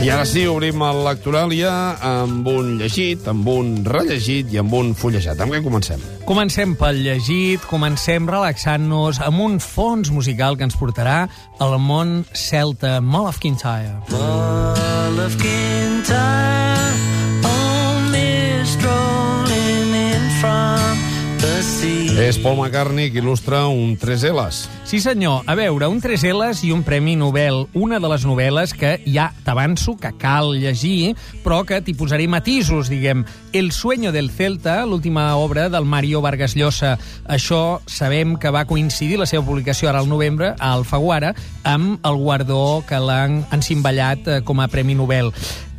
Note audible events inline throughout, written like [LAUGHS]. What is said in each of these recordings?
I ara sí, obrim el Lectoràlia amb un llegit, amb un rellegit i amb un fullejat. Amb què comencem? Comencem pel llegit, comencem relaxant-nos amb un fons musical que ens portarà al món celta Mall of Kintyre. All of Kintyre, only strolling in from the sea. És Paul McCartney qui il·lustra un 3 L's. Sí, senyor. A veure, un 3 L's i un Premi Nobel. Una de les novel·les que ja t'avanço que cal llegir, però que t'hi posaré matisos, diguem. El sueño del Celta, l'última obra del Mario Vargas Llosa. Això sabem que va coincidir la seva publicació ara al novembre, a Alfaguara, amb el guardó que l'han encimballat eh, com a Premi Nobel.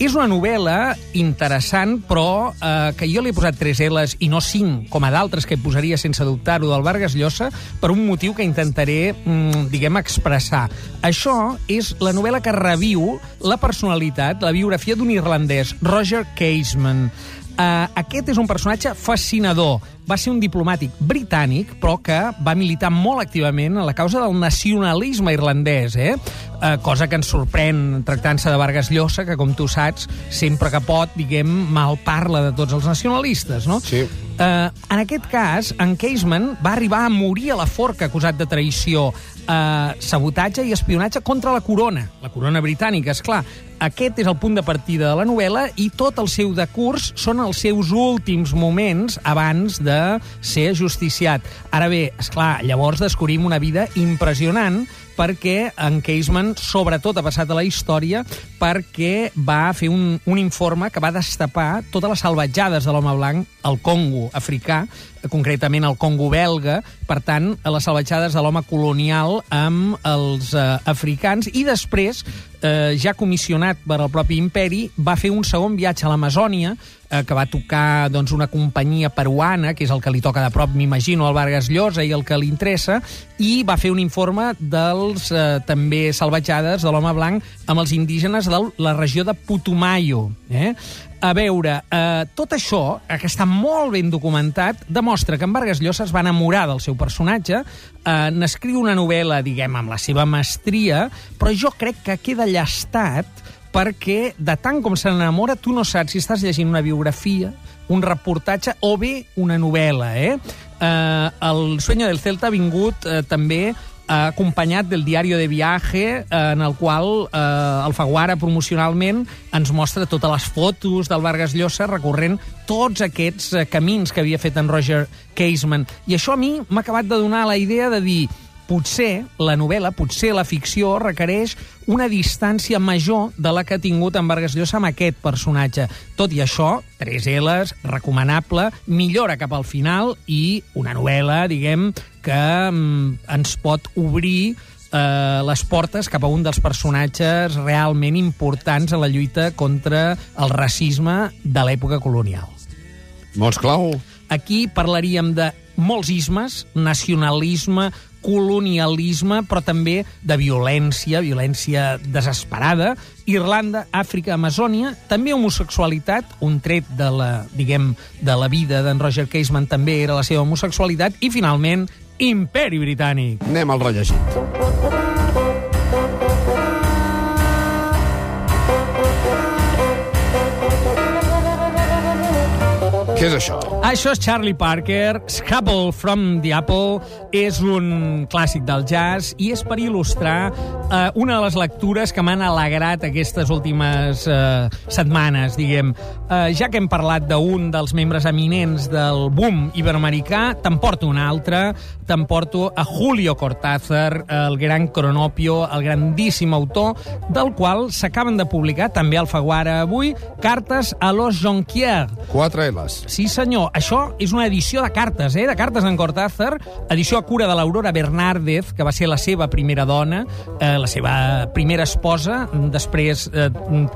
És una novel·la interessant, però eh, que jo li he posat 3 L's i no 5, com a d'altres que posaria sense dubtar-ho del Vargas Llosa, per un motiu que intentaré, mm, diguem, expressar. Això és la novel·la que reviu la personalitat, la biografia d'un irlandès, Roger Casement. Uh, aquest és un personatge fascinador. Va ser un diplomàtic britànic, però que va militar molt activament a la causa del nacionalisme irlandès, eh? Uh, cosa que ens sorprèn tractant-se de Vargas Llosa, que, com tu saps, sempre que pot, diguem, mal parla de tots els nacionalistes, no? Sí. Uh, en aquest cas, en Casement va arribar a morir a la forca acusat de traïció, uh, sabotatge i espionatge contra la corona, la corona britànica, és clar. Aquest és el punt de partida de la novel·la i tot el seu decurs són els seus últims moments abans de ser justiciat. Ara bé, és clar, llavors descobrim una vida impressionant perquè en Casement, sobretot, ha passat a la història perquè va fer un, un informe que va destapar totes les salvatjades de l'home blanc al Congo africà, concretament al Congo belga, per tant, a les salvatjades de l'home colonial amb els eh, africans, i després, eh, ja comissionat per al propi imperi, va fer un segon viatge a l'Amazònia, eh, que va tocar doncs, una companyia peruana, que és el que li toca de prop, m'imagino, al Vargas Llosa i el que li interessa, i va fer un informe dels eh, també salvatjades de l'home blanc amb els indígenes de la regió de Putumayo. Eh? A veure, eh, tot això, eh, que està molt ben documentat, demostra que en Vargas Llosa es va enamorar del seu personatge, eh, n'escriu una novel·la, diguem, amb la seva mestria, però jo crec que queda llastat perquè de tant com se n'enamora tu no saps si estàs llegint una biografia, un reportatge o bé una novel·la, eh? eh el Sueño del Celta ha vingut eh, també acompanyat del diari de viaje, eh, en el qual eh, Alfaguara promocionalment ens mostra totes les fotos del Vargas Llosa recorrent tots aquests eh, camins que havia fet en Roger Casement. I això a mi m'ha acabat de donar la idea de dir potser la novel·la, potser la ficció requereix una distància major de la que ha tingut en Vargas Llosa amb aquest personatge. Tot i això, tres L's, recomanable, millora cap al final i una novel·la, diguem, que mm, ens pot obrir eh, les portes cap a un dels personatges realment importants en la lluita contra el racisme de l'època colonial. Mots clau. Aquí parlaríem de molts ismes, nacionalisme, colonialisme, però també de violència, violència desesperada, Irlanda, Àfrica, Amazònia, també homosexualitat, un tret de la, diguem, de la vida d'en Roger Casement també era la seva homosexualitat, i finalment, Imperi Britànic. Anem al rellegit. Què és això? Això és Charlie Parker, Scrabble from the Apple, és un clàssic del jazz i és per il·lustrar eh, una de les lectures que m'han alegrat aquestes últimes eh, setmanes, diguem. Eh, ja que hem parlat d'un dels membres eminents del boom iberoamericà, t'emporto un altre, t'emporto a Julio Cortázar, el gran cronopio, el grandíssim autor, del qual s'acaben de publicar, també al Faguara avui, Cartes a los Jonquier. Quatre L's. Sí, senyor. Això és una edició de cartes, eh? De cartes d'en Cortázar, edició a cura de l'Aurora Bernárdez, que va ser la seva primera dona, eh, la seva primera esposa. Després, eh,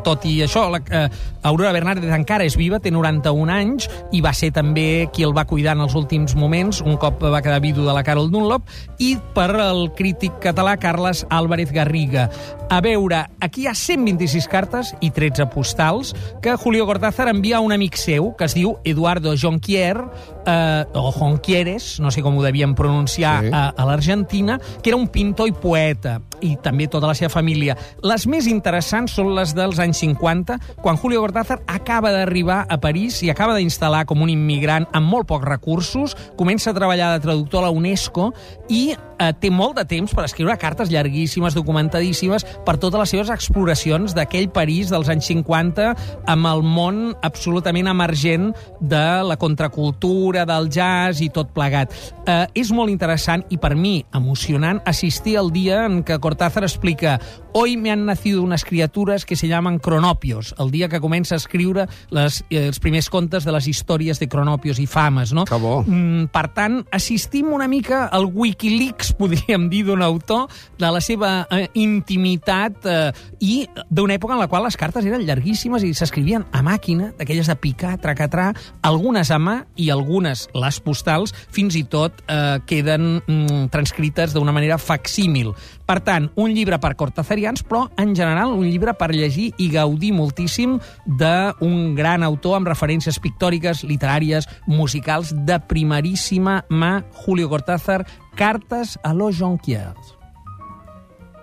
tot i això, la, eh, Aurora Bernárdez encara és viva, té 91 anys, i va ser també qui el va cuidar en els últims moments, un cop va quedar vidu de la Carol Dunlop, i per el crític català Carles Álvarez Garriga. A veure, aquí hi ha 126 cartes i 13 postals que Julio Cortázar envia a un amic seu, que es diu Eduardo Jonquier, eh, o Jonquieres, no sé com ho devien pronunciar Sí. sí. a, a l'Argentina, que era un pintor i poeta. I també tota la seva família. Les més interessants són les dels anys 50, quan Julio Cortázar acaba d'arribar a París i acaba d'instal·lar com un immigrant amb molt pocs recursos, comença a treballar de traductor a la UNESCO i eh, té molt de temps per escriure cartes llarguíssimes, documentadíssimes, per totes les seves exploracions d'aquell París dels anys 50 amb el món absolutament emergent de la contracultura, del jazz i tot plegat. Eh, és molt interessant i per mi emocionant assistir al dia en què Cortázar explica Hoy me han nacido unas criaturas que se llaman cronopios, el dia que comença a escriure les, eh, els primers contes de les històries de cronopios i fames, no? Que bo. Mm, per tant, assistim una mica al Wikileaks, [LAUGHS] podríem dir, d'un autor, de la seva eh, intimitat eh, i d'una època en la qual les cartes eren llarguíssimes i s'escrivien a màquina, d'aquelles de picar, tracatrà, algunes a mà i algunes, les postals, fins i tot eh, queden mm, transcrites d'una manera facsímil. Per tant, un llibre per cortazarians, però en general un llibre per llegir i gaudir moltíssim d'un gran autor amb referències pictòriques, literàries, musicals de primeríssima mà, Julio Cortázar, Cartes a los Jonquiers.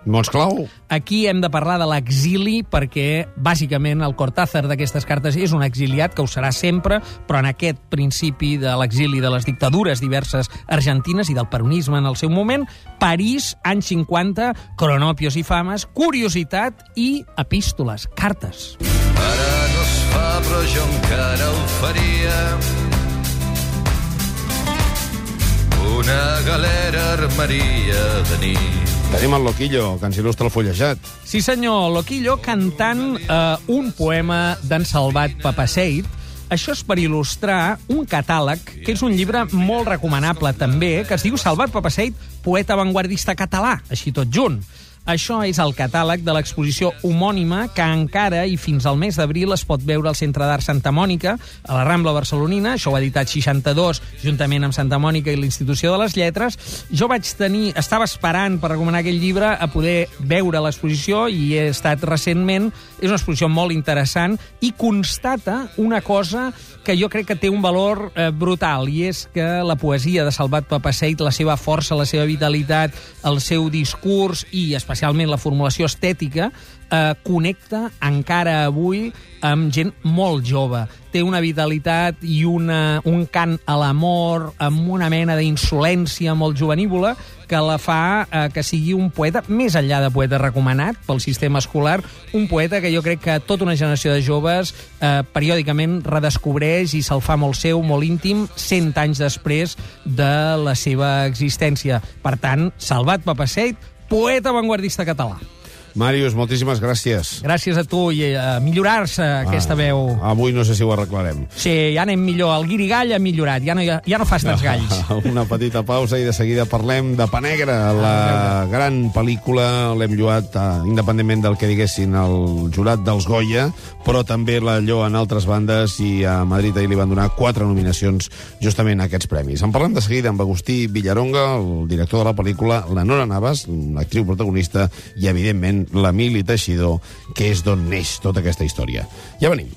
Mots clau. Aquí hem de parlar de l'exili perquè, bàsicament, el Cortázar d'aquestes cartes és un exiliat, que ho serà sempre, però en aquest principi de l'exili de les dictadures diverses argentines i del peronisme en el seu moment, París, anys 50, cronopios i fames, curiositat i epístoles, cartes. Ara no es fa, però jo encara ho faria. Una galera armaria de nit. Tenim el Loquillo, que ens il·lustra el fullejat. Sí, senyor, Loquillo cantant eh, un poema d'en Salvat Papaseit. Això és per il·lustrar un catàleg, que és un llibre molt recomanable també, que es diu Salvat Papaseit, poeta avantguardista català, així tot junt. Això és el catàleg de l'exposició homònima que encara i fins al mes d'abril es pot veure al Centre d'Art Santa Mònica, a la Rambla Barcelonina. Això ho ha editat 62, juntament amb Santa Mònica i l'Institució de les Lletres. Jo vaig tenir, estava esperant per recomanar aquell llibre a poder veure l'exposició i he estat recentment. És una exposició molt interessant i constata una cosa que jo crec que té un valor eh, brutal, i és que la poesia de Salvat Papaseit, la seva força, la seva vitalitat, el seu discurs i especialment la formulació estètica, eh, connecta encara avui amb gent molt jove. Té una vitalitat i una, un cant a l'amor, amb una mena d'insolència molt jovenívola, que la fa eh, que sigui un poeta, més enllà de poeta recomanat pel sistema escolar, un poeta que jo crec que tota una generació de joves eh, periòdicament redescobreix i se'l fa molt seu, molt íntim, 100 anys després de la seva existència. Per tant, Salvat Papaseit, poeta avantguardista català. Màrius, moltíssimes gràcies. Gràcies a tu i a millorar-se aquesta veu. Avui no sé si ho arreglarem. Sí, ja anem millor. El guirigall ha millorat, ja no, ja, ja no fas tants galls. [LAUGHS] Una petita pausa i de seguida parlem de Panegra, la gran pel·lícula, l'hem lloat eh, independentment del que diguessin el jurat dels Goya, però també la lloa en altres bandes i a Madrid ahir li van donar quatre nominacions justament a aquests premis. En parlem de seguida amb Agustí Villaronga, el director de la pel·lícula, la Nora Navas, l'actriu protagonista, i evidentment l'Emili Teixidor, que és d'on neix tota aquesta història. Ja venim.